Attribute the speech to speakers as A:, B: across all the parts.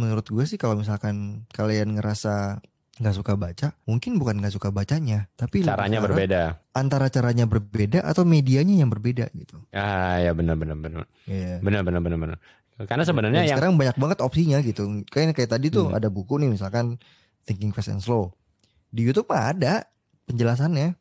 A: menurut gue sih kalau misalkan kalian ngerasa nggak suka baca, mungkin bukan nggak suka bacanya, tapi
B: Caranya berbeda.
A: Antara caranya berbeda atau medianya yang berbeda gitu.
B: Ah ya benar benar benar.
A: Iya.
B: Benar benar benar benar. Karena sebenarnya yang
A: sekarang banyak banget opsinya gitu. Kayak kayak tadi tuh
B: Hmm.
A: ada buku nih misalkan Thinking Fast and Slow. Di YouTube ada penjelasannya.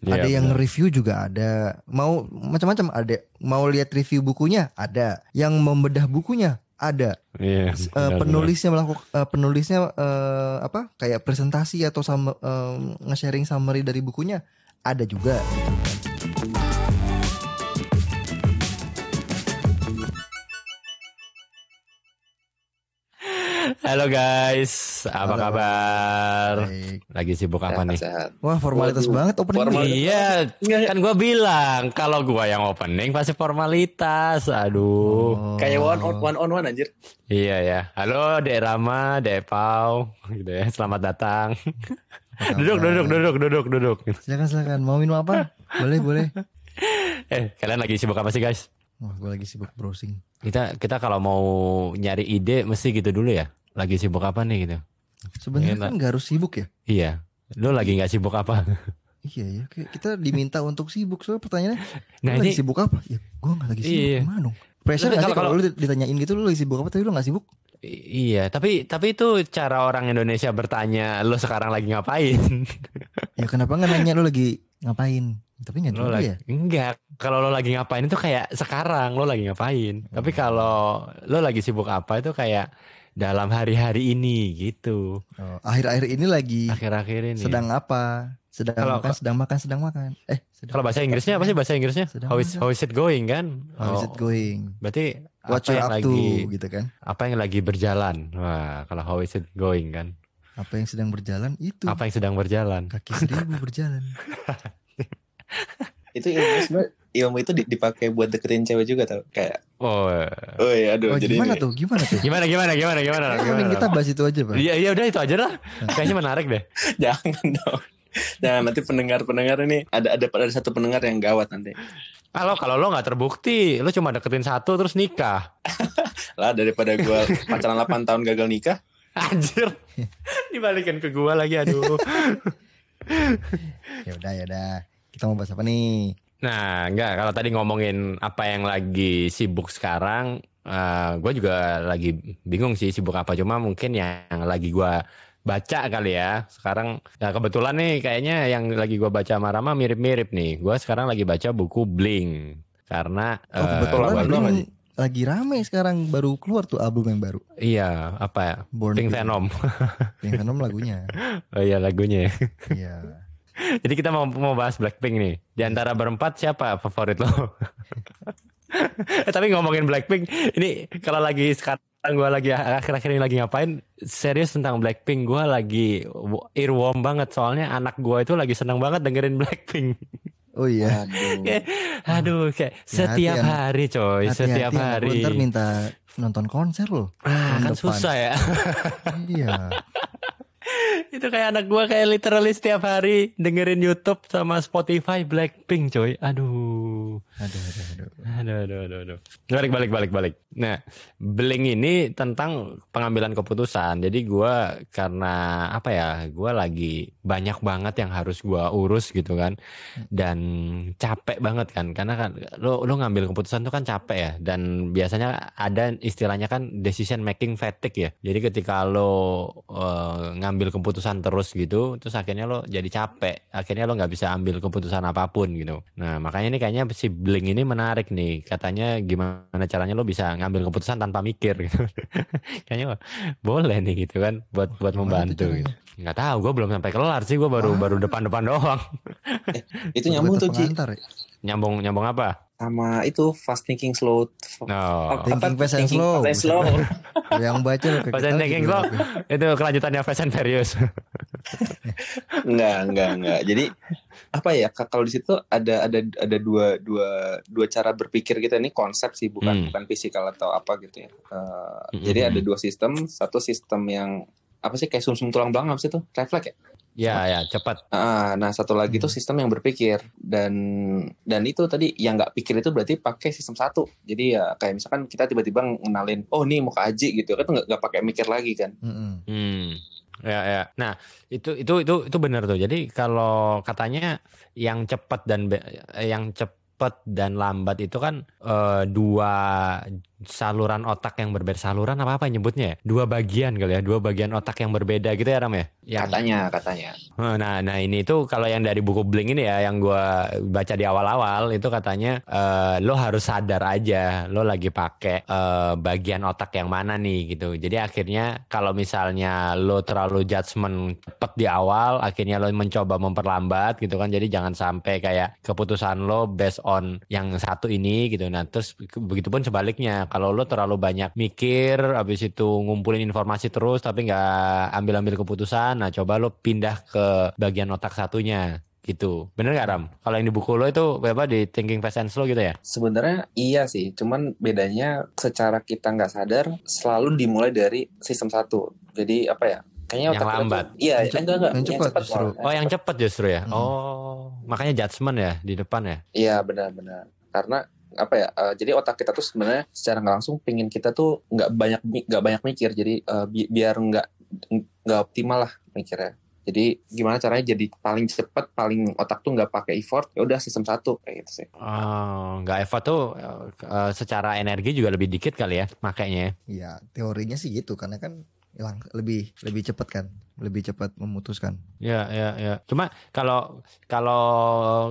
B: Iya,
A: ada yang
B: benar.
A: review juga ada. Mau macam-macam ada. Mau lihat review bukunya ada. Yang membedah bukunya ada.
B: Iya,
A: Eh,
B: benar,
A: penulisnya melakukan penulisnya eh, apa kayak presentasi atau sama eh, nge-sharing summary dari bukunya ada juga gitu kan.
B: Halo guys, apa
A: Halo.
B: kabar?
A: Baik.
B: Lagi sibuk apa nih?
C: Sehat.
A: Wah, formalitas
C: Waduh.
A: banget opening.
C: Formal-
A: ini.
B: Iya,
C: Enggak,
B: kan gua bilang kalau gua yang opening pasti formalitas. Aduh.
A: Oh.
C: Kayak one on one on one anjir.
B: Iya ya. Halo Dek Rama, Dek Pau, gitu ya. Selamat datang. Duduk, duduk, duduk, duduk, duduk.
A: Silakan silakan. Mau minum apa? boleh boleh.
B: Eh, kalian lagi sibuk apa sih guys?
A: Wah, gue lagi sibuk browsing.
B: Kita kita kalau mau nyari ide mesti gitu dulu ya. Lagi sibuk apa nih gitu?
A: Sebenarnya kan nggak harus sibuk ya.
B: Iya. Lu lagi nggak sibuk apa?
A: Iya ya, kita diminta untuk sibuk. Soalnya pertanyaannya,
B: Nah
A: lu lagi sibuk apa? Ya, gue nggak lagi sibuk.
B: Iya.
A: Gimana dong? Pressure
B: kalau-
A: kalau lu ditanyain gitu lu lagi sibuk apa tapi lu nggak sibuk?
B: iya. Tapi tapi itu cara orang Indonesia bertanya, lu sekarang lagi ngapain?
A: Ya kenapa nggak nanya lu lagi ngapain? Tapi
B: lo
A: juga
B: lagi
A: ya.
B: enggak. Kalau lo lagi ngapain itu kayak sekarang lo lagi ngapain. Tapi kalau lo lagi sibuk apa itu kayak dalam hari-hari ini gitu.
A: Oh, akhir-akhir ini lagi
B: Akhir-akhir ini.
A: sedang apa? Sedang
B: Kalau-
A: makan, sedang makan, sedang makan. Eh, sedang
B: Kalau bahasa Inggrisnya apa sih bahasa Inggrisnya?
A: Sedang
B: How is, how is it going kan?
A: How is it
B: Oh,
A: going?
B: Berarti
A: What
B: apa yang
A: up
B: lagi
A: to gitu kan?
B: apa yang lagi berjalan? Wah, kalau how is it going kan?
A: Apa yang sedang berjalan itu
B: Apa yang sedang berjalan?
A: kaki seribu berjalan.
C: Itu ilmu sebenarnya ilmu itu di- dipakai buat deketin cewek juga tau kayak
B: Oh,
C: oh iya aduh
A: Oh,
C: jadi
A: gimana
C: ini-
A: tuh? Gimana tuh?
B: gimana gimana gimana gimana?
A: Nah,
B: gimana
A: mending kita bahas itu aja, Pak.
B: Iya iya udah itu aja lah. Kayaknya menarik deh.
C: jangan dong jangan nanti pendengar pendengar ini ada ada ada satu pendengar yang gawat nanti
B: Kalau kalau lo nggak terbukti, lo cuma deketin satu terus nikah.
C: lah daripada gua pacaran 8 tahun gagal nikah
B: Anjir. Dibalikin ke gua lagi aduh.
A: Ya udah, ya udah. Kita mau bahas apa nih?
B: Nah, enggak kalau tadi ngomongin apa yang lagi sibuk sekarang, eh gue juga lagi bingung sih sibuk apa. Cuma mungkin yang lagi gua baca kali ya. Sekarang nah kebetulan nih kayaknya yang lagi gua baca sama Rama mirip-mirip nih. Gua sekarang lagi baca buku Bling karena
A: Oh,
B: eh,
A: kebetulan Blink
C: apa nih?
A: lagi rame sekarang baru keluar tuh album yang baru.
B: iya apa ya?
A: Born
B: Pink Venom.
A: Pink Venom lagunya.
B: oh iya lagunya. ya.
A: Iya.
B: Jadi kita mau mau bahas Blackpink nih. Di antara berempat siapa favorit lo? eh, tapi ngomongin Blackpink, ini kalau lagi sekarang gue lagi akhir-akhir ini lagi ngapain? Serius tentang Blackpink, gue lagi earworm banget soalnya anak gue itu lagi seneng banget dengerin Blackpink.
A: Oh iya.
C: aduh
B: Kayak, Aduh, kayak
A: Hati-hati,
B: setiap
A: anak-
B: hari coy, setiap
A: Hati-hati, anak lu
B: hari.
A: Ntar minta nonton konser loh.
B: Ah, kan
A: depan.
B: susah ya.
A: iya.
B: itu kayak anak gue kayak literally setiap hari dengerin YouTube sama Spotify Blackpink coy. Aduh.
A: Aduh, aduh, aduh.
B: Aduh, aduh, aduh, aduh. Balik, balik, balik, balik. Nah, Bling ini tentang pengambilan keputusan. Jadi gua karena apa ya, gua lagi banyak banget yang harus gua urus gitu kan, dan capek banget kan, karena kan lo lo ngambil keputusan tuh kan capek ya, dan biasanya ada istilahnya kan decision making fatigue ya. Jadi ketika lo eh, ngambil keputusan terus gitu, terus akhirnya lo jadi capek, akhirnya lo nggak bisa ambil keputusan apa pun gitu. Nah makanya ini kayaknya si ini menarik nih, katanya gimana caranya lo bisa ngambil keputusan tanpa mikir gitu. kayaknya boleh nih gitu kan, buat buat
A: Gimana
B: membantu. Gitu. Nggak tahu, gue belum sampai kelar sih, gue baru
A: Ah.
B: baru depan-depan doang.
C: itu nyambung tuh Ci
A: ya?
B: Nyambung nyambung apa?
C: Sama itu fast thinking slow
B: No.
C: Apa-
A: Thinking fast and
C: thinking
A: slow.
C: fast and slow.
A: Yang baca
B: Fast and Thinking Slow. Itu kelanjutannya Fast and Furious.
C: Enggak, enggak, enggak. Jadi apa ya? Kak, Kalau di situ ada ada ada dua dua dua cara berpikir kita ini konsep sih, bukan
B: Hmm.
C: bukan fisikal atau apa gitu ya. Eh,
B: Hmm,
C: Jadi
B: hmm,
C: ada
B: hmm.
C: dua sistem, satu sistem yang apa sih kayak sumsum tulang belakang apa sih itu? Refleks ya?
B: Ya, ya, cepat.
C: Ah, nah satu lagi
A: Hmm.
C: tuh sistem yang berpikir dan dan itu tadi yang nggak pikir itu berarti pakai sistem satu. Jadi ya kayak misalkan kita tiba-tiba ngenalin, oh nih mau ke Aji gitu kan nggak nggak pakai mikir lagi kan.
A: Mm-mm.
B: Hmm. Ya, ya. Nah, itu itu itu itu benar tuh. Jadi kalau katanya yang cepat dan be- yang cepat dan lambat itu kan eh, dua saluran otak yang berbeda. Saluran apa apa nyebutnya ya? Dua bagian kali ya, dua bagian otak yang berbeda gitu ya Ram ya? Yang
C: Katanya, katanya.
B: Nah, nah ini tuh kalau yang dari buku Blink ini ya, yang gua baca di awal-awal itu katanya eh, lo harus sadar aja lo lagi pakai eh, bagian otak yang mana nih gitu. Jadi akhirnya kalau misalnya lo terlalu judgement cepet di awal, akhirnya lo mencoba memperlambat gitu kan. Jadi jangan sampai kayak keputusan lo based on yang satu ini gitu. Nah, terus ke- begitupun sebaliknya. Kalau lo terlalu banyak mikir, habis itu ngumpulin informasi terus tapi nggak ambil-ambil keputusan, nah coba lo pindah ke bagian otak satunya gitu. Bener gak Ram? Kalau yang di buku lo itu apa di Thinking Fast and Slow gitu ya?
C: Sebenarnya iya sih, cuman bedanya secara kita nggak sadar selalu dimulai dari sistem satu. Jadi apa ya? Kayaknya
B: Yang lambat.
C: iya,
A: Yang
C: enggak enggak.
A: yang cepat justru.
C: malah.
B: Oh yang cepet justru ya?
A: Hmm.
B: Oh makanya judgement ya di depan ya?
C: Iya benar-benar. Karena apa ya? eh, jadi otak kita tuh sebenarnya secara nggak langsung pingin kita tuh nggak banyak nggak banyak mikir. Jadi eh, bi- biar nggak nggak optimal lah mikirnya. Jadi gimana caranya jadi paling cepat, paling otak tuh nggak pakai effort. Ya udah sistem satu kayak gitu sih.
B: Oh nggak effort tuh eh, secara energi juga lebih dikit kali ya makanya.
A: Ya teorinya sih gitu karena kan hilang lebih lebih cepat kan, lebih cepat memutuskan.
B: Ya, ya, ya. Cuma kalau kalau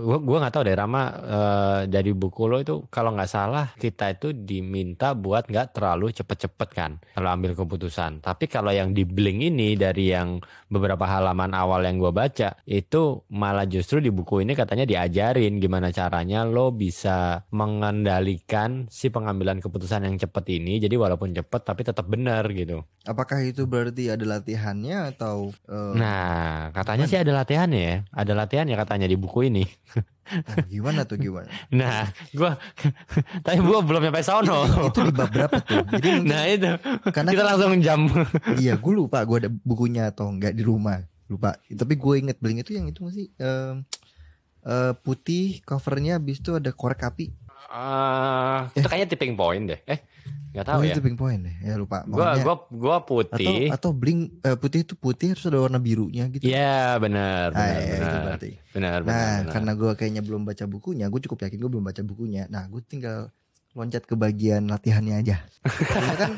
B: gua gua nggak tahu deh Rama eh, dari buku lo itu kalau nggak salah kita itu diminta buat nggak terlalu cepet-cepet kan kalau ambil keputusan. Tapi kalau yang di Blink ini dari yang beberapa halaman awal yang gua baca itu malah justru di buku ini katanya diajarin gimana caranya lo bisa mengendalikan si pengambilan keputusan yang cepet ini. Jadi walaupun cepet tapi tetap benar gitu.
A: Apakah itu berarti ada latihannya atau eh,
B: Nah, katanya sih ada latihannya ya. Ada latihannya katanya di buku ini.
A: oh, gimana tuh gimana?
B: Nah, gua tapi gua belum sampai sono.
A: itu di bab berapa tuh? Jadi mungkin
B: Nah, itu.
A: karena
B: Kita
A: kan-
B: langsung jam.
A: iya gue lupa gue ada bukunya atau enggak di rumah lupa. Tapi gue inget beli itu yang itu masih em, eh, putih covernya habis itu ada korek api.
B: Eh, itu kayaknya tipping point deh. Eh, nggak tahu
A: oh
B: ya.
A: itu pink point deh. Ya lupa.
B: Gua
A: Pokoknya-
B: gua gua
A: atau
B: putih.
A: atau bling eh, putih itu putih harus ada warna birunya gitu.
B: Iya, benar,
A: Ah,
B: benar,
A: itu
B: benar.
A: berarti.
B: Benar, benar,
A: Nah,
B: benar.
A: karena gue kayaknya belum baca bukunya, gue cukup yakin gue belum baca bukunya. Nah, gue tinggal loncat ke bagian latihannya aja. Karena kan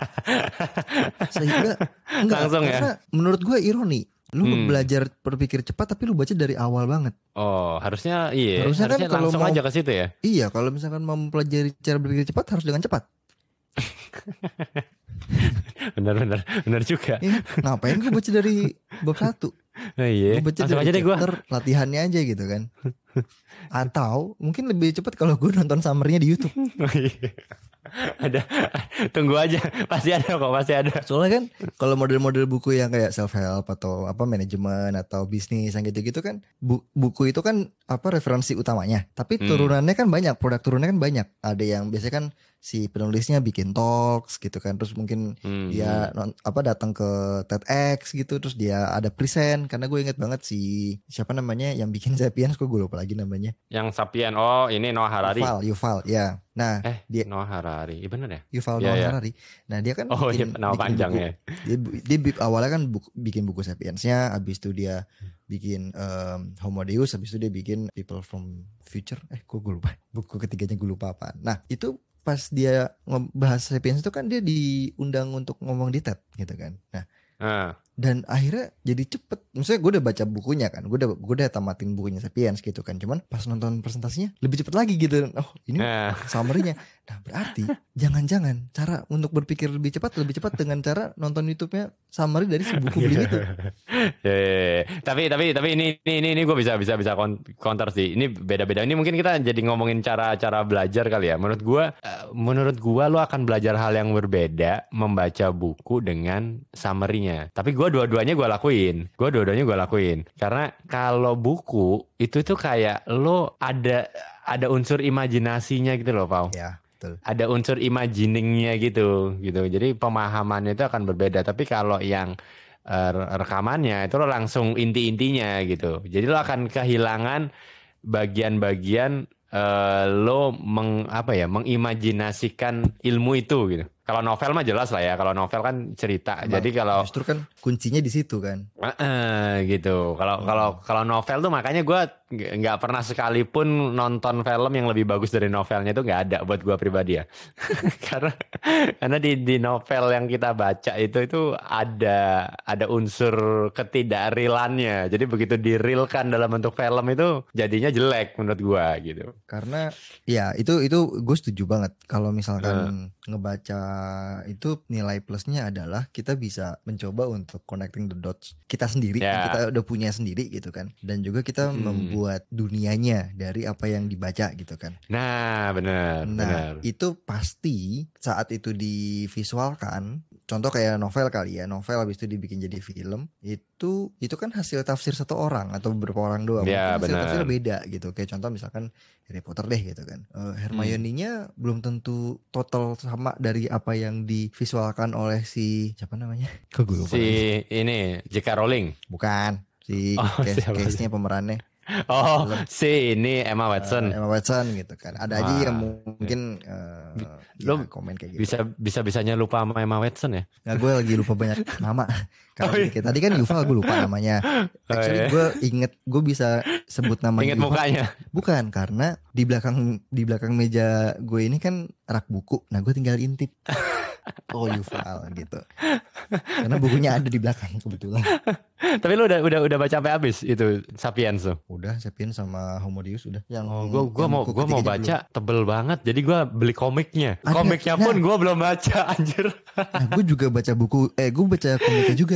A: sehingga enggak,
B: Langsung ya?
A: menurut gue ironi. Lu
B: Hmm.
A: belajar berpikir cepat tapi lu baca dari awal banget.
B: Oh, harusnya iya.
A: Harusnya
B: Harusnya,
A: kan kalau
B: langsung
A: mau-
B: aja ke situ ya.
A: Iya, kalau misalkan mau mempelajari cara berpikir cepat harus dengan cepat.
B: Benar, benar, benar juga.
A: Iya, ngapain gue baca dari bab satu?
B: Oh, iya.
A: Gue baca
B: Langsung
A: dari
B: aja deh gua.
A: chapter latihannya aja gitu kan. Atau mungkin lebih cepat kalau gue nonton summary-nya di YouTube.
B: Oh, iya. ada tunggu aja pasti ada kok pasti ada
A: Soalnya kan kalau model-model buku yang kayak self help atau apa manajemen atau bisnis yang gitu-gitu kan bu- buku itu kan apa referensi utamanya. Tapi
B: Hmm.
A: turunannya kan banyak, produk turunannya kan banyak. Ada yang biasanya kan si penulisnya bikin talks gitu kan, terus mungkin
B: Hmm.
A: dia non- apa datang ke TEDx gitu, terus dia ada present. Karena gue inget banget si siapa namanya yang bikin Sapiens, kok gue lupa lagi namanya.
B: yang Sapien oh ini Noah Harari
A: Yuval, Yuval, ya. Nah,
B: eh
A: dia-
B: Noah Harari iya bener ya
A: Yuval
B: Iya,
A: Noah
B: iya.
A: Harari. Nah, dia kan
B: oh iya
A: bikin-
B: nama
A: bikin
B: panjang
A: buku-
B: ya
A: dia, dia awalnya kan buk- bikin buku Sapiensnya, habis itu dia bikin em, Homo Deus, habis itu dia bikin People from Future. Eh, kok gue lupa. Buku ketiganya gue lupa apa. Nah, itu pas dia ngebahas Sapiens itu kan dia diundang untuk ngomong di TED gitu kan. Nah,
B: Ah,
A: dan akhirnya jadi cepet. Maksudnya gue udah baca bukunya kan, gue udah gue udah tamatin bukunya Sapiens gitu kan. Cuman pas nonton presentasinya lebih cepet lagi gitu. Oh, ini
B: nah,
A: summary-nya. Nah, berarti jangan-jangan cara untuk berpikir lebih cepat lebih cepat dengan cara nonton YouTube-nya summary dari si buku beli itu.
B: ya, ya, ya. tapi tapi tapi ini ini ini, ini gue bisa bisa bisa kon- counter sih ini beda beda ini mungkin kita jadi ngomongin cara cara belajar kali ya menurut gue eh, menurut gue lo akan belajar hal yang berbeda membaca buku dengan summary-nya tapi gue dua-duanya gue lakuin gue dua-duanya gue lakuin karena kalau buku itu tuh kayak lo ada ada unsur imajinasinya gitu loh Pau
A: Ya, betul.
B: ada unsur imaginingnya gitu gitu jadi pemahamannya itu akan berbeda tapi kalau yang eh, rekamannya itu lo langsung inti-intinya gitu. Jadi lo akan kehilangan bagian-bagian eh, lo meng apa ya mengimajinasikan ilmu itu gitu. Kalau novel mah jelas lah ya. Kalau novel kan cerita.
A: Emang
B: Jadi kalau
A: Justru kan kuncinya di situ kan.
B: Eh, gitu. Kalau kalau kalau novel tuh makanya gue nggak pernah sekalipun nonton film yang lebih bagus dari novelnya itu nggak ada buat gue pribadi ya. karena karena di di novel yang kita baca itu itu ada ada unsur ketidakrealannya. Jadi begitu direalkan dalam bentuk film itu jadinya jelek menurut gue gitu.
A: Karena ya itu itu gue setuju banget kalau misalkan ngebaca itu nilai plusnya adalah kita bisa mencoba untuk connecting the dots kita sendiri yang kita udah punya sendiri gitu kan dan juga kita
B: Hmm.
A: membuat dunianya dari apa yang dibaca gitu kan.
B: Nah, benar.
A: Nah, itu pasti saat itu divisualkan, contoh kayak novel kali ya, novel habis itu dibikin jadi film, itu itu kan hasil tafsir satu orang atau beberapa orang doang.
B: Ya,
A: Mungkin hasil
B: benar.
A: tafsir beda gitu. Kayak contoh misalkan Harry Potter deh gitu kan. Eh, Hermione-nya belum tentu total sama dari apa yang divisualkan oleh si siapa namanya? Kok gue lupa.
B: Si ini J.K. Rowling.
A: Bukan si
B: Oh,
A: case, case-nya pemerannya
B: Oh, si ini Emma Watson.
A: Eh, Emma Watson gitu kan. Ada aja
B: Wah.
A: yang mungkin eh,
B: Lo
A: ya, komen kayak gitu.
B: Bisa bisa bisanya lupa sama Emma Watson ya?
A: Nah gue lagi lupa banyak nama Karena
B: Oh, iya.
A: tadi kan Yuval gue lupa namanya Actually
B: iya.
A: gue inget Gue bisa sebut namanya
B: Ingat
A: Yuval.
B: mukanya.
A: Bukan karena di belakang di belakang meja gue ini kan rak buku Nah gue tinggal intip Oh Yuval gitu Karena bukunya ada di belakang kebetulan
B: Tapi lu udah udah udah baca sampai habis itu Sapiens tuh.
A: Udah Sapien sama Homo Deus udah Yang
B: Oh, gua gua
A: yang
B: mau gua mau baca tebel banget. Jadi gua beli komiknya.
A: Ada,
B: komiknya
A: nah.
B: pun gua belum baca anjir.
A: belum. Nah gue juga baca buku Eh gue baca komiknya juga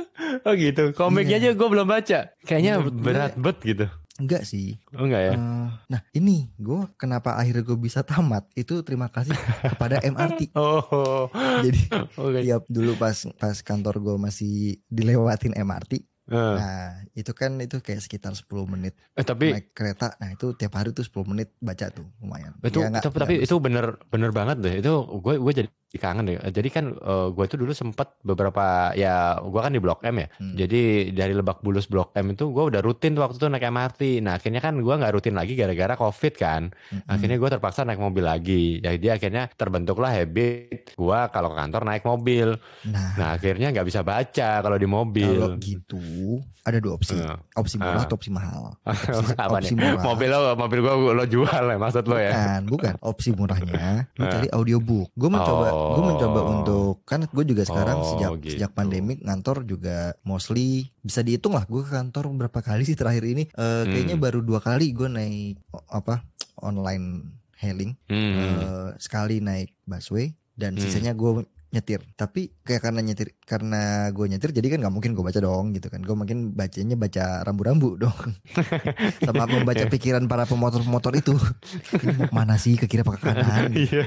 B: Oh gitu. Komiknya
A: Iya.
B: aja gua belum baca. Kayaknya
A: gue-
B: berat bet gitu.
A: Enggak sih.
B: Oh enggak ya?
A: Eh, Nah ini gue kenapa akhirnya gue bisa tamat Itu terima kasih kepada MRT
B: Oh.
A: Jadi
B: Oke.
A: tiap dulu pas pas kantor gue masih dilewatin MRT
B: Eh,
A: nah itu kan itu kayak sekitar 10 menit
B: eh, tapi
A: naik kereta. Nah itu tiap hari tuh 10 menit baca tuh lumayan.
B: Itu
A: Ya, nggak-
B: tapi, tapi
A: nggak
B: itu bener bener banget deh. Itu gue gue jadi kangen deh jadi kan gue itu dulu sempet beberapa ya gue kan di blok M ya.
A: Hmm.
B: jadi dari Lebak Bulus blok M itu gue udah rutin tuh waktu itu naik MRT nah akhirnya kan gue nggak rutin lagi gara-gara covid kan.
A: Mm-mm.
B: akhirnya gue terpaksa naik mobil lagi. Jadi akhirnya terbentuklah habit gue kalau ke kantor naik mobil.
A: Nah.
B: Nah akhirnya nggak bisa baca kalau di
A: kalau
B: mobil
A: gitu ada dua opsi.
B: Eh,
A: opsi murah
B: eh.
A: atau opsi mahal? Opsi,
B: apa
A: opsi
B: nih?
A: murah.
B: Mobil lo mobil gue lo jual ya maksud lo ya?
A: Bukan, bukan. Opsi murahnya
B: Eh.
A: cari audiobook. Gue mencoba, gue
B: Oh.
A: mencoba untuk kan gue juga sekarang
B: Oh,
A: sejak
B: gitu.
A: sejak pandemik ngantor juga mostly bisa dihitung lah. Gue ke kantor berapa kali sih terakhir ini? Eh, Kayaknya
B: Hmm.
A: baru dua kali gue naik apa online hailing.
B: Hmm.
A: Eh, sekali naik busway dan
B: Hmm.
A: sisanya gue nyetir. Tapi kayak karena nyetir karena gue nyetir jadi kan nggak mungkin gue baca dong gitu kan. Gue mungkin bacanya baca rambu-rambu dong. Sama membaca pikiran para pemotor-pemotor itu. Ini mau ke mana sih ke kiri apa ke kanan?
B: Iya.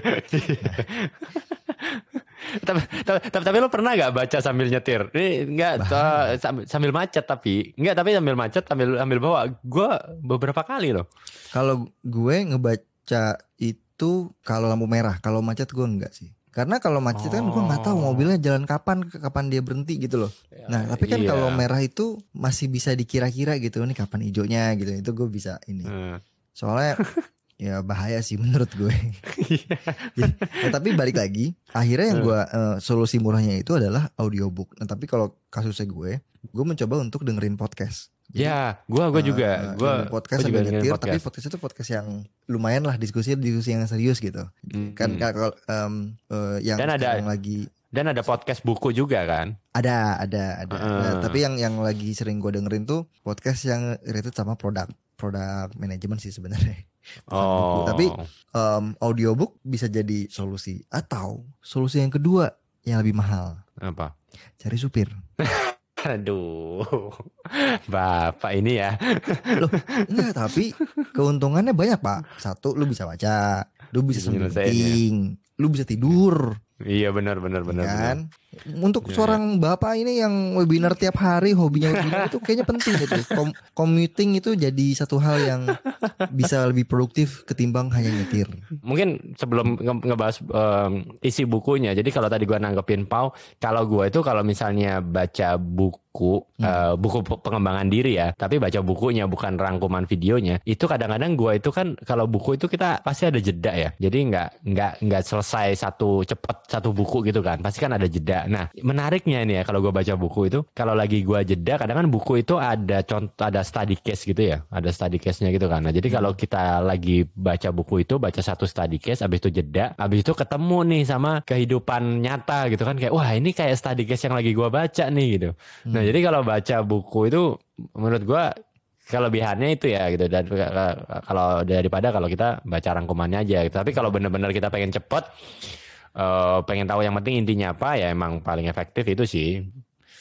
B: Tapi, tapi, tapi, tapi lo pernah gak baca sambil nyetir? Ini enggak
A: Bahaya.
B: eh, sambil, sambil macet tapi enggak tapi sambil macet sambil ambil bawa. Gua beberapa kali loh.
A: Kalau gue ngebaca itu kalau lampu merah, kalau macet gue enggak sih. Karena kalau macet kan gue nggak tahu
B: Oh.
A: mobilnya jalan kapan, kapan dia berhenti gitu loh. Nah, tapi kan
B: Iya.
A: kalau merah itu masih bisa dikira-kira gitu nih kapan hijaunya gitu. Itu gue bisa ini.
B: Eh,
A: Soalnya ya bahaya sih menurut gue. Ya, tapi balik lagi, akhirnya yang gue eh, solusi murahnya itu adalah audiobook. Nah, tapi kalau kasusnya gue, gue mencoba untuk dengerin podcast. Jadi,
B: ya, gua gua
A: eh,
B: juga gua
A: dengerin podcast
B: gua juga
A: nyetir,
B: podcast.
A: tapi podcast itu podcast yang lumayan lah diskusi diskusi yang serius gitu.
B: Hmm.
A: Kan kalau em, eh, yang
B: Dan ada-
A: sekarang lagi
B: Dan ada podcast buku juga kan?
A: ada ada ada.
B: Heeh.
A: Nah, tapi yang yang lagi sering gue dengerin tuh podcast yang related sama produk produk manajemen sih sebenarnya. Buku.
B: Oh.
A: Tapi em, audiobook bisa jadi solusi atau solusi yang kedua yang lebih mahal
B: apa?
A: cari supir.
B: Aduh. Bapak ini ya.
A: Enggak, tapi keuntungannya banyak, Pak. Satu, lu bisa baca, lu bisa
B: nyelesain, ya.
A: lu bisa tidur.
B: Iya benar benar benar. benar.
A: kan untuk
B: Iya,
A: seorang bapak ini yang webinar tiap hari hobinya webinar itu kayaknya penting itu Kom- commuting itu jadi satu hal yang bisa lebih produktif ketimbang hanya nyetir
B: Mungkin sebelum nge- ngebahas em, isi bukunya. Jadi kalau tadi gua nanggepin Pau, kalau gua itu kalau misalnya baca buku buku pe- pengembangan diri ya, tapi baca bukunya bukan rangkuman videonya, itu kadang-kadang gua itu kan kalau buku itu kita pasti ada jeda ya. Jadi nggak nggak nggak selesai satu cepet satu buku gitu kan. Pasti kan ada jeda. Nah, menariknya ini ya kalau gua baca buku itu, kalau lagi gua jeda, kadang kan buku itu ada contoh ada study case gitu ya, ada study case-nya gitu kan. Nah, jadi kalau kita lagi baca buku itu, baca satu study case, habis itu jeda, habis itu ketemu nih sama kehidupan nyata gitu kan kayak wah ini kayak study case yang lagi gua baca nih gitu. Nah, jadi kalau baca buku itu menurut gua kelebihannya itu ya gitu dan ka- ka- kalau daripada kalau kita baca rangkumannya aja gitu. Tapi kalau benar-benar kita pengen cepet eh, pengen tahu yang penting intinya apa ya emang paling efektif itu sih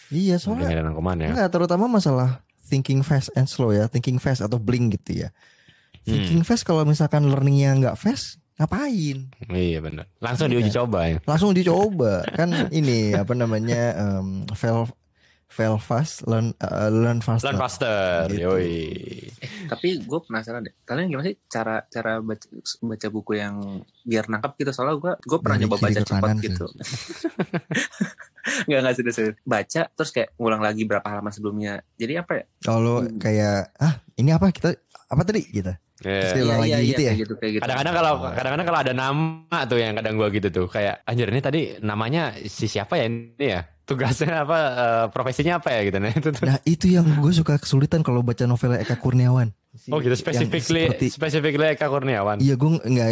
A: iya soalnya
B: rangkumannya.
A: Enggak, terutama masalah thinking fast and slow ya, thinking fast atau blink gitu ya. Thinking fast kalau misalkan learningnya nggak fast, ngapain?
B: Iya benar. Langsung
A: Iya.
B: diuji coba ya.
A: Langsung dicoba kan ini apa namanya um, fail fail fast, learn uh, learn faster.
B: Learn faster.
A: Gitu.
B: Yoi.
C: Tapi gue penasaran deh, kalian gimana sih cara cara baca, baca buku yang biar nangkap gitu? Soalnya gue gue pernah
A: Dari
C: nyoba baca cepat gitu. Nggak nggak serius, serius. Baca terus kayak ngulang lagi berapa halaman sebelumnya. Jadi apa ya?
A: Kalau
C: Hmm.
A: kayak ah ini apa kita apa tadi gitu.
B: Iya.
A: Terus Ulang lagi gitu ya?
C: kayak gitu kayak gitu.
B: Kadang-kadang kalau kadang-kadang kalau ada nama tuh yang kadang gua gitu tuh kayak anjir ini tadi namanya si siapa ya ini ya tugasnya apa eh, profesinya apa ya gitu nah itu tuh.
A: Nah itu yang gue suka kesulitan kalau baca novel Eka Kurniawan.
B: Oh gitu specifically
A: seperti-
B: specifically Eka Kurniawan.
A: Iya gue nggak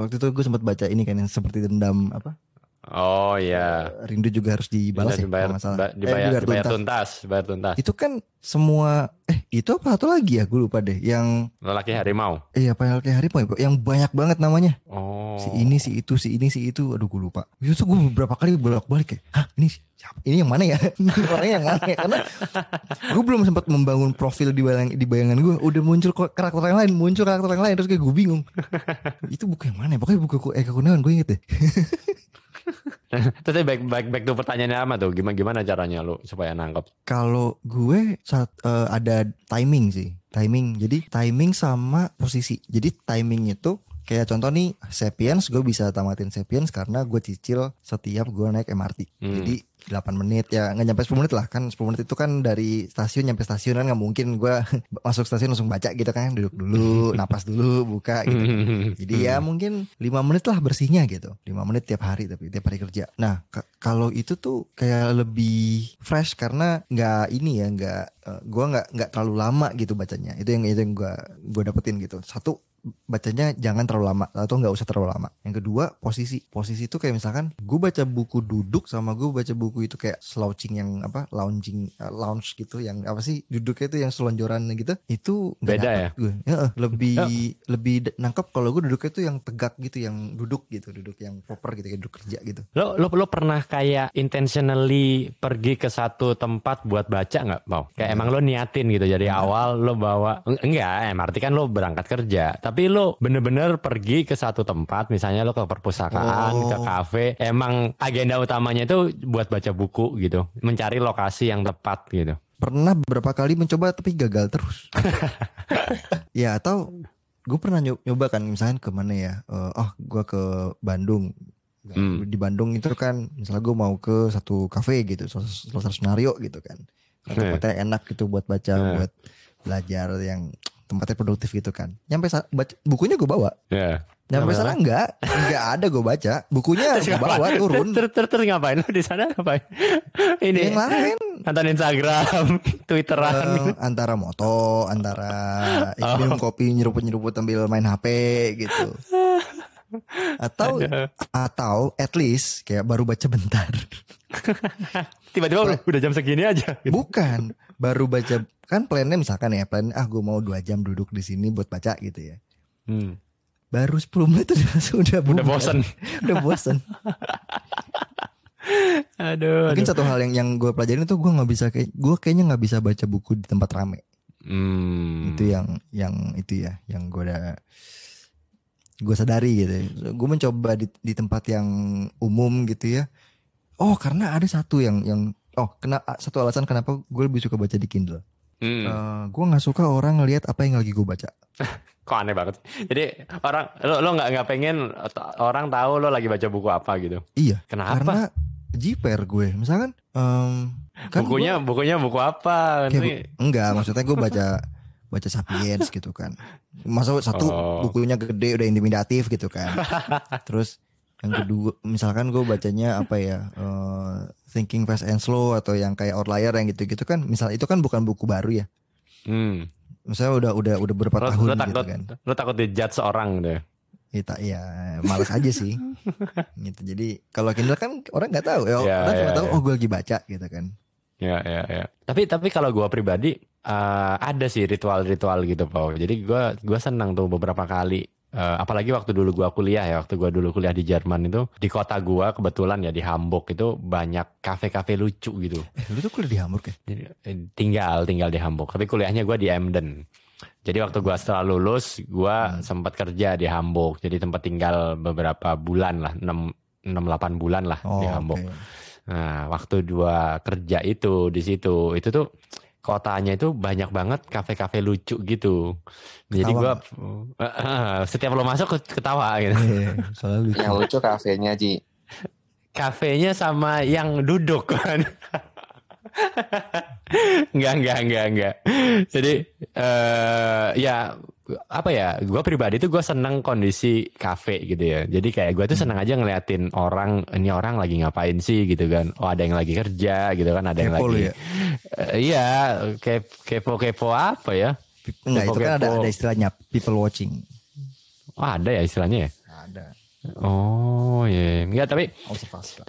A: waktu itu gue sempat baca ini kan yang seperti dendam apa
B: Oh iya.
A: rindu juga harus dibalas ya
B: dibayar,
A: kalau nggak salah.
B: ba-
A: Eh,
B: dibayar, dibayar
A: tuntas.
B: tuntas, bayar tuntas.
A: Itu kan semua eh itu apa? Satu lagi ya? Gue lupa deh. Yang
B: Lelaki harimau.
A: eh apa yang kayak hari yang banyak banget namanya.
B: Oh.
A: si ini si itu si ini si itu. Aduh gue lupa. Itu tuh gue beberapa kali bolak balik kayak hah ini siapa? Ini yang mana ya? Orangnya yang mana ya? Karena gue belum sempat membangun profil di bayang di bayangan gue udah muncul karakter yang lain muncul karakter yang lain terus kayak gue bingung. Itu buku yang mana ya? Pokoknya buku Eka Kurniawan gue inget deh
B: Terus back back back to pertanyaannya apa tuh? Gimana gimana caranya lu supaya nangkep?
A: Kalau gue saat eh, ada timing sih, timing. Jadi timing sama posisi. Jadi timing itu kayak contoh nih Sapiens gue bisa tamatin Sapiens karena gue cicil setiap gue naik MRT.
B: Hmm.
A: Jadi 8 menit ya nggak nyampe 10 menit lah kan 10 menit itu kan dari stasiun nyampe stasiun kan nggak mungkin gue masuk stasiun langsung baca gitu kan duduk dulu napas dulu buka gitu jadi ya mungkin lima menit lah bersihnya gitu. lima menit tiap hari tapi tiap hari kerja. Nah ka- kalau itu tuh kayak lebih fresh karena nggak ini ya nggak eh, gua nggak nggak terlalu lama gitu bacanya. Itu yang itu yang gua gua dapetin gitu. Satu bacanya jangan terlalu lama atau nggak usah terlalu lama. Yang kedua posisi posisi itu kayak misalkan gue baca buku duduk sama gue baca buku itu kayak slouching yang apa lounging eh, lounge gitu yang apa sih duduknya itu yang selonjoran gitu itu
B: Beda ya?
A: gue. Heeh, lebih lebih nangkep kalau gue duduknya tuh yang tegak gitu yang duduk gitu duduk yang proper gitu kayak duduk kerja gitu
B: Lo, lo lo pernah kayak intentionally pergi ke satu tempat buat baca nggak mau? Kayak emang lo niatin gitu dari awal lo bawa Eng- enggak, MRT kan lo berangkat kerja, tapi lo bener-bener pergi ke satu tempat, misalnya lo ke perpustakaan,
A: Oh.
B: ke kafe, emang agenda utamanya itu buat baca buku gitu, mencari lokasi yang tepat gitu.
A: pernah beberapa kali mencoba tapi gagal terus ya atau gue pernah nyo- nyoba kan misalnya ke mana ya Eh, oh gue ke Bandung
B: Hmm.
A: di Bandung itu kan misalnya gue mau ke satu kafe gitu satu senario gitu kan tempatnya enak gitu buat baca
B: Eh.
A: buat belajar yang tempatnya produktif gitu kan nyampe baca, bukunya gue bawa
B: Ya.
A: nyampe sana enggak enggak ada gue baca bukunya gue bawa turun
B: Terus, terus, terus ngapain lo di sana ngapain? Ini
A: yang lain
B: nonton Instagram, Twitteran.
A: Eh, antara moto, antara ya, minum kopi nyeruput-nyeruput sambil main HP gitu. Atau atau at least kayak baru baca bentar.
B: Tiba-tiba udah, udah jam segini aja. gitu.
A: Bukan, baru baca kan plannya misalkan ya, plan ah gue mau dua jam duduk di sini buat baca gitu ya.
B: Hmm.
A: Baru 10 menit udah sudah
B: Udah bosen.
A: udah bosen.
B: Aduh.
A: Mungkin
B: aduh.
A: satu hal yang yang gue pelajarin itu gue nggak bisa kayak gue kayaknya nggak bisa baca buku di tempat rame.
B: Hmm.
A: Itu yang yang itu ya, yang gue udah gue sadari gitu. Gue mencoba di, di tempat yang umum gitu ya. Oh karena ada satu yang yang oh kena satu alasan kenapa gue lebih suka baca di Kindle.
B: Hmm.
A: Eh, gue nggak suka orang ngelihat apa yang lagi gue baca.
B: Kok aneh banget. Jadi orang lo lo nggak nggak pengen orang tahu lo lagi baca buku apa gitu.
A: Iya.
B: Kenapa?
A: Karena jiper gue. Misalkan em, kan
B: bukunya bukunya buku apa?
A: Kayak bu- enggak, maksudnya gue baca baca Sapiens gitu kan. Masa satu
B: Oh.
A: bukunya gede udah intimidatif gitu kan. Terus yang kedua misalkan gue bacanya apa ya eh, Thinking Fast and Slow atau yang kayak Outlier yang gitu-gitu kan. Misal itu kan bukan buku baru ya.
B: Hmm.
A: Misalnya udah udah udah berapa
B: Lo,
A: tahun
B: lo
A: gitu
B: takut
A: kan.
B: lo takut dijudge orang deh.
A: Kita ya malas aja sih. gitu. Jadi kalau Kindle kan orang nggak tahu ya.
B: Ya,
A: orang cuma
B: ya,
A: tahu
B: ya.
A: oh gue lagi baca gitu kan.
B: Ya ya ya. Tapi tapi kalau gua pribadi eh, ada sih ritual-ritual gitu, Pau. Jadi gua gua senang tuh beberapa kali eh, apalagi waktu dulu gua kuliah ya, waktu gua dulu kuliah di Jerman itu di kota gua kebetulan ya di Hamburg itu banyak kafe-kafe lucu gitu.
A: Eh lu tuh kuliah di Hamburg ya?
B: Jadi, eh, tinggal tinggal di Hamburg, tapi kuliahnya gua di Emden. Jadi waktu gua setelah lulus, gua sempat kerja di Hamburg. Jadi tempat tinggal beberapa bulan lah, 6 6 8 bulan lah
A: Oh,
B: di Hamburg.
A: oke.
B: Nah, waktu dua kerja itu di situ, itu tuh kotanya itu banyak banget kafe-kafe lucu gitu. Jadi
A: Ketawa
B: gua setiap lo masuk ketawa gitu.
A: Iya, soalnya lucu.
C: Yang lucu kafenya Ji.
B: Kafenya sama yang duduk kan. enggak, enggak, enggak, enggak. Jadi eh ya apa ya? Gua pribadi tuh gue seneng kondisi kafe gitu ya. Jadi kayak gue tuh seneng aja ngeliatin orang ini orang lagi ngapain sih gitu kan. Oh ada yang lagi kerja gitu kan, ada yang
A: Kepo
B: lagi
A: ya?
B: Eh, iya, kep- kepo-kepo apa ya?
A: Enggak, itu kan ada, ada istilahnya people watching.
B: Oh, ada ya istilahnya ya?
A: Ada.
B: Oh, iya. Enggak, tapi
A: Observasi.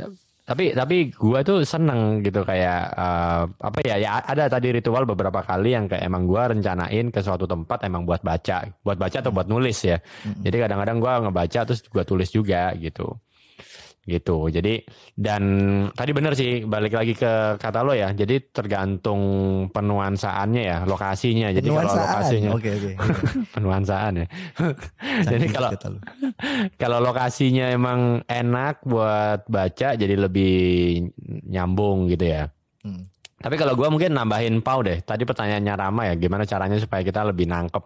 B: Tapi tapi gua tuh seneng gitu kayak eh, apa ya ya ada tadi ritual beberapa kali yang kayak emang gua rencanain ke suatu tempat emang buat baca buat baca atau buat nulis ya. Jadi kadang-kadang gua ngebaca terus gua tulis juga gitu gitu jadi dan tadi bener sih balik lagi ke kata lo ya jadi tergantung penuansaannya ya lokasinya jadi kalau lokasinya
A: Oke, oke.
B: penuansaan ya jadi
A: Saking
B: kalau kalau lokasinya emang enak buat baca jadi lebih nyambung gitu ya.
A: Hmm.
B: Tapi kalau gua mungkin nambahin pau deh. Tadi pertanyaannya Rama ya, gimana caranya supaya kita lebih nangkep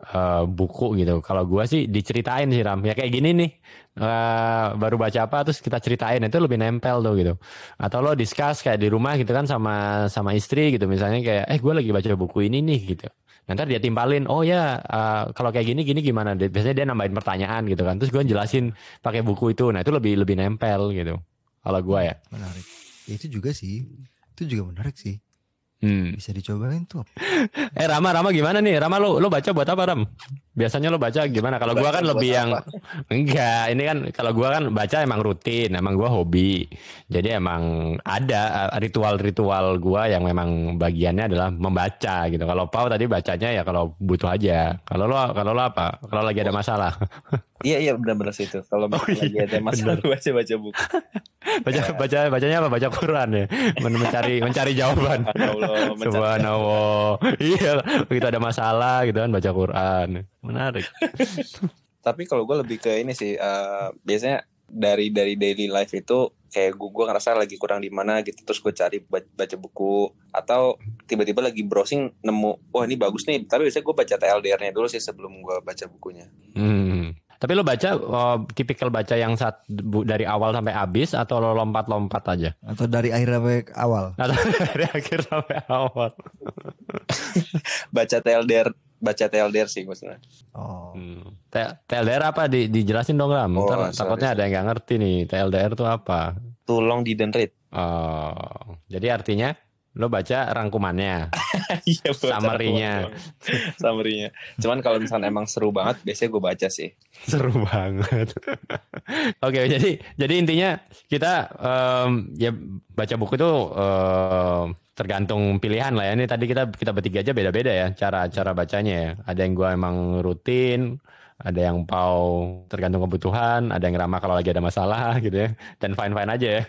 B: eh, buku gitu. Kalau gua sih diceritain sih Ram. Ya kayak gini nih. eh, baru baca apa terus kita ceritain itu lebih nempel tuh gitu. Atau lo discuss kayak di rumah gitu kan sama sama istri gitu misalnya kayak eh gue lagi baca buku ini nih gitu. Nanti dia timpalin, oh ya eh, kalau kayak gini gini gimana? Biasanya dia nambahin pertanyaan gitu kan. Terus gue jelasin pakai buku itu. Nah itu lebih lebih nempel gitu. Kalau gua ya.
A: Menarik. Ya, itu juga sih. Itu juga menarik sih.
B: Hmm.
A: Bisa dicobain tuh.
B: Eh Rama, Rama gimana nih? Rama lo lo baca buat apa Ram? Biasanya lo baca gimana? Kalau gua kan lebih yang
C: apa?
B: enggak. Ini kan kalau gua kan baca emang rutin, emang gua hobi. Jadi emang ada eh, ritual-ritual gua yang memang bagiannya adalah membaca gitu. Kalau Pau tadi bacanya ya kalau butuh aja. Kalau lo kalau lo apa? Kalau lagi ada masalah.
C: Iya iya benar-benar sih itu. Kalau
B: Oh,
C: lagi
B: iya,
C: ada masalah baca baca buku.
B: Baca baca bacanya apa? Baca Quran ya. Men- Mencari mencari jawaban.
C: Allah,
B: Subhanallah. Iya, begitu ada masalah gitu kan baca Quran. Menarik.
C: Tapi kalau gue lebih ke ini sih eh, biasanya dari dari daily life itu kayak gue gue ngerasa lagi kurang di mana gitu terus gue cari ba- baca buku atau tiba-tiba lagi browsing nemu wah ini bagus nih tapi biasanya gue baca TLDR-nya dulu sih sebelum gue baca bukunya
B: Hmm. Tapi lo baca oh, tipikal baca yang saat bu- dari awal sampai habis atau lo lompat-lompat aja?
A: Atau dari akhir sampai awal.
B: Atau dari akhir sampai awal?
C: baca TLDR baca TLDR sih maksudnya
A: Oh.
B: Hmm. TLDR apa? Di, dijelasin dong Ram.
C: Oh,
B: Ntar
C: sorry,
B: takutnya ada yang nggak ngerti nih. TLDR itu apa?
C: too long didn't read
B: Oh, jadi artinya lo baca rangkumannya,
C: iya
B: summary-nya.
C: summary-nya cuman kalau misalnya emang seru banget biasanya gue baca sih
B: Seru banget. Oke, jadi jadi intinya kita em, ya baca buku itu em, tergantung pilihan lah ya. Ini tadi kita kita bertiga aja beda-beda ya cara cara bacanya ya. Ada yang gua emang rutin, ada yang pau tergantung kebutuhan, ada yang ramah kalau lagi ada masalah gitu ya. Dan fine-fine aja ya.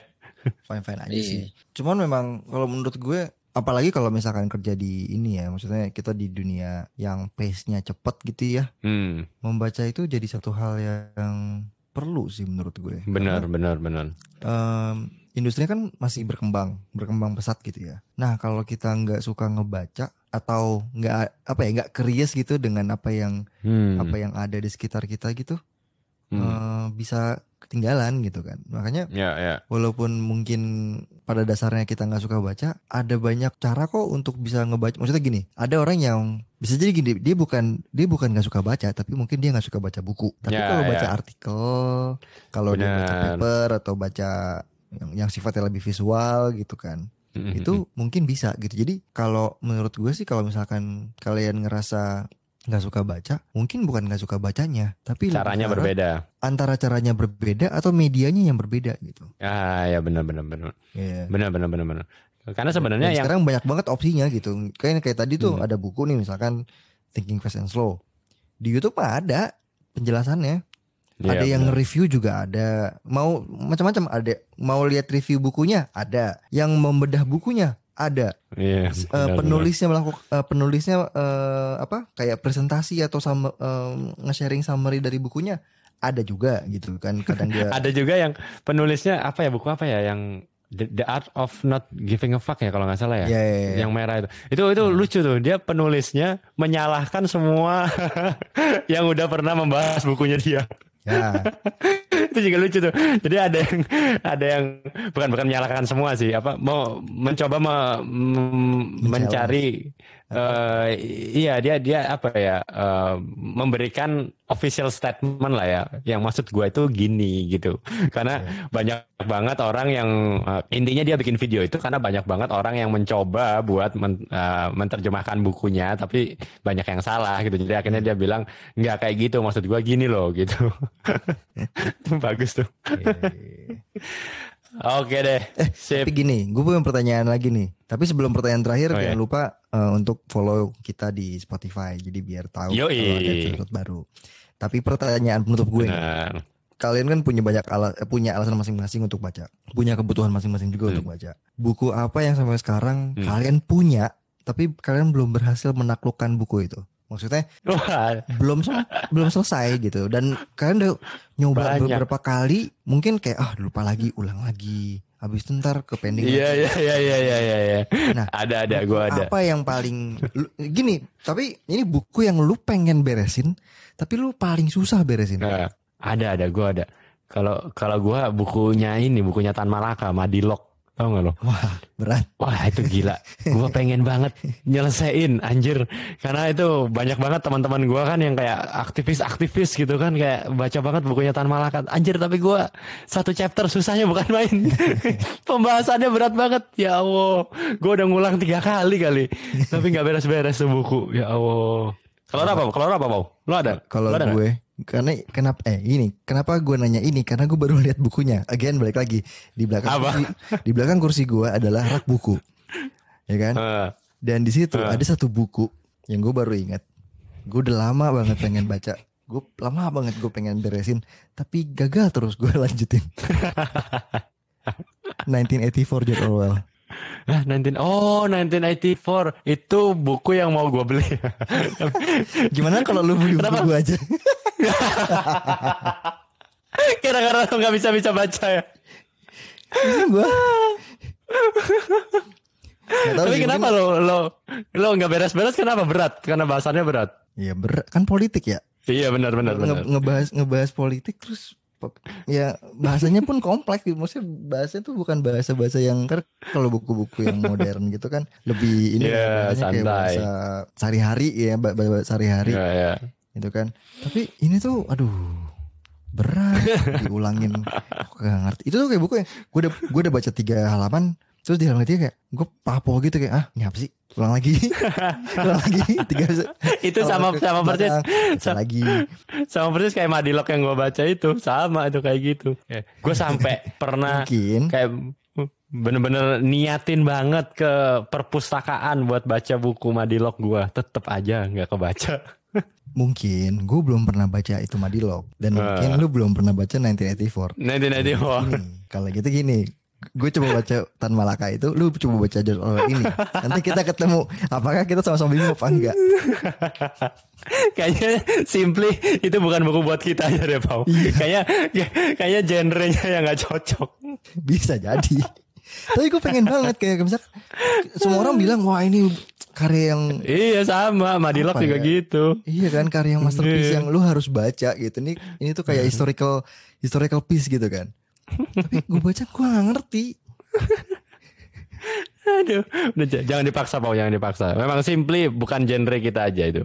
A: Fine fine aja
C: Iya.
A: sih. Cuman memang kalau menurut gue apalagi kalau misalkan kerja di ini ya maksudnya kita di dunia yang pace-nya cepet gitu ya
B: Hmm,
A: membaca itu jadi satu hal yang perlu sih menurut gue
B: benar, benar, benar.
A: Em, industri kan masih berkembang berkembang pesat gitu ya nah kalau kita nggak suka ngebaca atau nggak apa ya nggak curious gitu dengan apa yang
B: Hmm,
A: apa yang ada di sekitar kita gitu
B: hmm.
A: eh, bisa ketinggalan gitu kan. Makanya
B: Ya, ya.
A: walaupun mungkin pada dasarnya kita nggak suka baca ada banyak cara kok untuk bisa ngebaca. Maksudnya gini ada orang yang bisa jadi gini dia bukan dia bukan nggak suka baca tapi mungkin dia nggak suka baca buku. Tapi
B: Ya,
A: kalau
B: ya.
A: baca artikel kalau dia baca paper atau baca yang, yang sifatnya lebih visual gitu kan
B: Hmm,
A: itu mungkin bisa gitu. Jadi kalau menurut gue sih kalau misalkan kalian ngerasa nggak suka baca mungkin bukan nggak suka bacanya tapi
B: caranya berbeda.
A: antara caranya berbeda atau medianya yang berbeda gitu
B: Ah, ya benar, benar, benar.
A: Iya.
B: Benar, benar, benar, benar. Karena sebenarnya yang
A: sekarang banyak banget opsinya gitu. Kayak kayak tadi tuh
B: Hmm.
A: ada buku nih misalkan Thinking Fast and Slow. Di YouTube ada penjelasannya.
B: Iya,
A: ada yang
B: benar.
A: review juga ada. Mau macam-macam ada. Mau lihat review bukunya ada. Yang membedah bukunya ada.
B: Iya,
A: eh,
B: benar, benar.
A: penulisnya melakukan penulisnya eh, apa? Kayak presentasi atau sama eh, nge-sharing summary dari bukunya ada juga gitu kan. Kadang dia
B: Ada juga yang penulisnya apa ya buku apa ya yang The, The Art of Not Giving a Fuck ya kalau nggak salah ya.
A: ya, ya, ya.
B: Yang merah itu. Itu itu
A: Hmm.
B: lucu tuh. Dia penulisnya menyalahkan semua yang udah pernah membahas bukunya dia.
A: Ya.
B: itu juga lucu tuh. Jadi ada yang ada yang bukan bukan menyalahkan semua sih. Apa mau mencoba me- m- mencari eh iya dia dia apa ya eh, memberikan official statement lah ya. Yang maksud gua itu gini gitu. Karena banyak banget orang yang eh, intinya dia bikin video itu karena banyak banget orang yang mencoba buat men- eh, menerjemahkan bukunya tapi banyak yang salah gitu. Jadi akhirnya dia bilang nggak kayak gitu maksud gua gini loh gitu. Bagus tuh.
A: Oke.
B: Oke deh. Sip.
A: Tapi gini, gue punya pertanyaan lagi nih. Tapi sebelum pertanyaan terakhir,
B: Oh,
A: jangan
B: iya.
A: lupa eh, untuk follow kita di Spotify. Jadi biar tahu
B: Yoi.
A: kalau ada episode baru. Tapi pertanyaan penutup gue, nih.
B: Benar.
A: kalian kan punya banyak ala, eh, punya alasan masing-masing untuk baca, punya kebutuhan masing-masing juga
B: Hmm.
A: untuk baca. Buku apa yang sampai sekarang
B: Hmm.
A: kalian punya, tapi kalian belum berhasil menaklukkan buku itu? Maksudnya
B: Wah,
A: belum belum selesai gitu dan kalian udah nyoba
B: Banyak.
A: beberapa kali mungkin kayak ah lupa lagi ulang lagi habis itu ntar ke pending
B: iya iya iya iya iya iya. iya.
A: Nah,
B: ada ada gua ada.
A: apa yang paling gini tapi ini buku yang lu pengen beresin tapi lu paling susah beresin
B: Nah, ada ada gua ada. Kalau kalau gua bukunya ini bukunya Tan Malaka Madilog tau gak lo?
A: wah berat
B: Wah itu gila. Gua pengen banget nyelesain anjir. Karena itu banyak banget teman-teman gua kan yang kayak aktivis-aktivis gitu kan kayak baca banget bukunya Tan Malaka. Anjir tapi gua satu chapter susahnya bukan main. Pembahasannya berat banget. Ya Allah. Gua udah ngulang tiga kali kali. Tapi nggak beres-beres tuh buku. Ya Allah. Kalau apa? Kalau apa mau? Lo ada?
A: kalau gue karena kenapa eh ini kenapa gue nanya ini? Karena gue baru lihat bukunya. Again balik lagi. Di belakang
B: Apa?
A: kursi di belakang kursi gue adalah rak buku. Ya kan?
B: Eh,
A: dan di situ
B: Ah.
A: ada satu buku yang gue baru ingat. Gue udah lama banget pengen baca. Gue lama banget gue pengen beresin. Tapi gagal terus gue lanjutin. 1984 George Orwell
B: Ah, 19 Oh, 1984 itu buku yang mau gue beli.
A: gimana kalau lu beli buku
B: Kenapa?
A: gue aja
B: Kira-kira lo nggak bisa bisa baca ya.
A: gue
B: Tapi kenapa lo lo lo nggak beres-beres? Kenapa berat? Karena bahasannya berat.
A: ya berat kan politik ya
B: Iya benar benar
A: Nge-
B: benar.
A: ngebahas ngebahas politik terus ya bahasanya pun kompleks gitu. maksudnya bahasanya tuh bukan bahasa bahasa yang kan kalau buku-buku yang modern gitu kan lebih ini
B: Iya,
A: bahasanya kayak bahasa sehari-hari ya ba- ba- bahasa sehari-hari.
B: Iya iya.
A: gitu kan. Tapi ini tuh aduh berat diulangin. Aku gak ngerti. Itu tuh kayak buku yang gue udah gue udah baca tiga halaman terus di halaman ketiga kayak gue papo gitu kayak ah ini apa sih? Ulang lagi. Ulang lagi. Tiga
B: Itu sama sama persis.
A: Baca lagi.
B: sama persis kayak Madilog yang gue baca itu. Sama itu kayak gitu. Gue sampai pernah
A: mungkin.
B: kayak bener-bener niatin banget ke perpustakaan buat baca buku Madilog gue, tetep aja nggak kebaca.
A: mungkin gue belum pernah baca itu Madilog dan
B: Ah.
A: mungkin lu belum pernah baca 1984
B: 1994.
A: Gini, kalau gitu gini gue coba baca Tan Malaka itu, lu coba baca George Orwell ini. Nanti kita ketemu apakah kita sama-sama bingung apa enggak.
B: Kayaknya simply itu bukan buku buat kita aja deh, Pau. Kayaknya kayaknya genrenya yang nggak cocok.
A: Bisa jadi. Tapi gue pengen banget kayak misal semua orang bilang wah ini karya yang
B: Iya sama, Madilog
A: Apa
B: juga
A: ya?
B: gitu.
A: iya kan karya yang masterpiece
B: Iya.
A: yang lu harus baca gitu. Ini ini tuh kayak historical historical piece gitu kan. Tapi gue baca gue gak ngerti.
B: Aduh, udah jangan dipaksa, Pau, jangan dipaksa. Memang simply bukan genre kita aja itu.